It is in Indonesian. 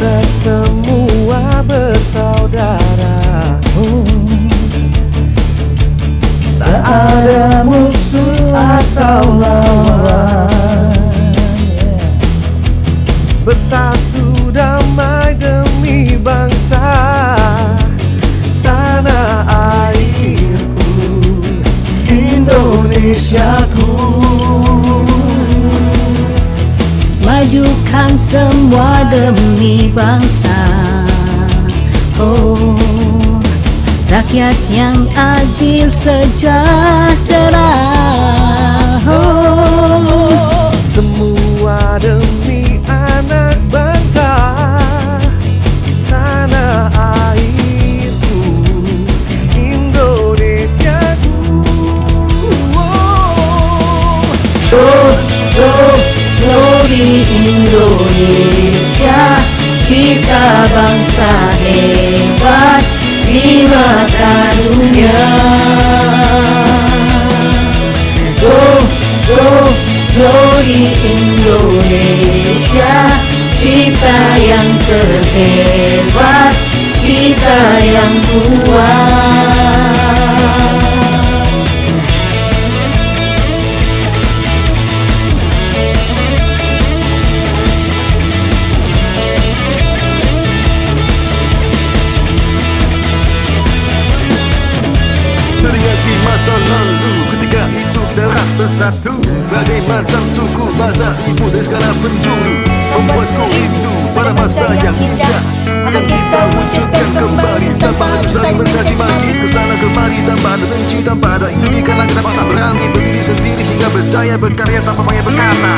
Kita semua bersaudara oh. Tak ada musuh atau lawan Bersatu damai demi bangsa Tanah airku Indonesiaku Majukan semua demi bangsa. Oh Rakyat yang adil sejahtera. Oh. Semua demi anak bangsa Tanah airku Indonesiaku oh. Indonesia Kita bangsa hebat di mata dunia. Go, go, glory Indonesia Kita yang terhebat Teringat di masa lalu. Ketika itu teras bersatu. Bagai macam suku bahasa ibu dan segala penjuru Membuatku rindu pada masa yang indah. Akan kita wujudkan kembali Tanpa ada saling mencaci maki Kesana kemari tanpa ada benci Tanpa ada iri. Karena kita bangsa berani Berdiri sendiri hingga berjaya Berkarya tanpa banyak berkata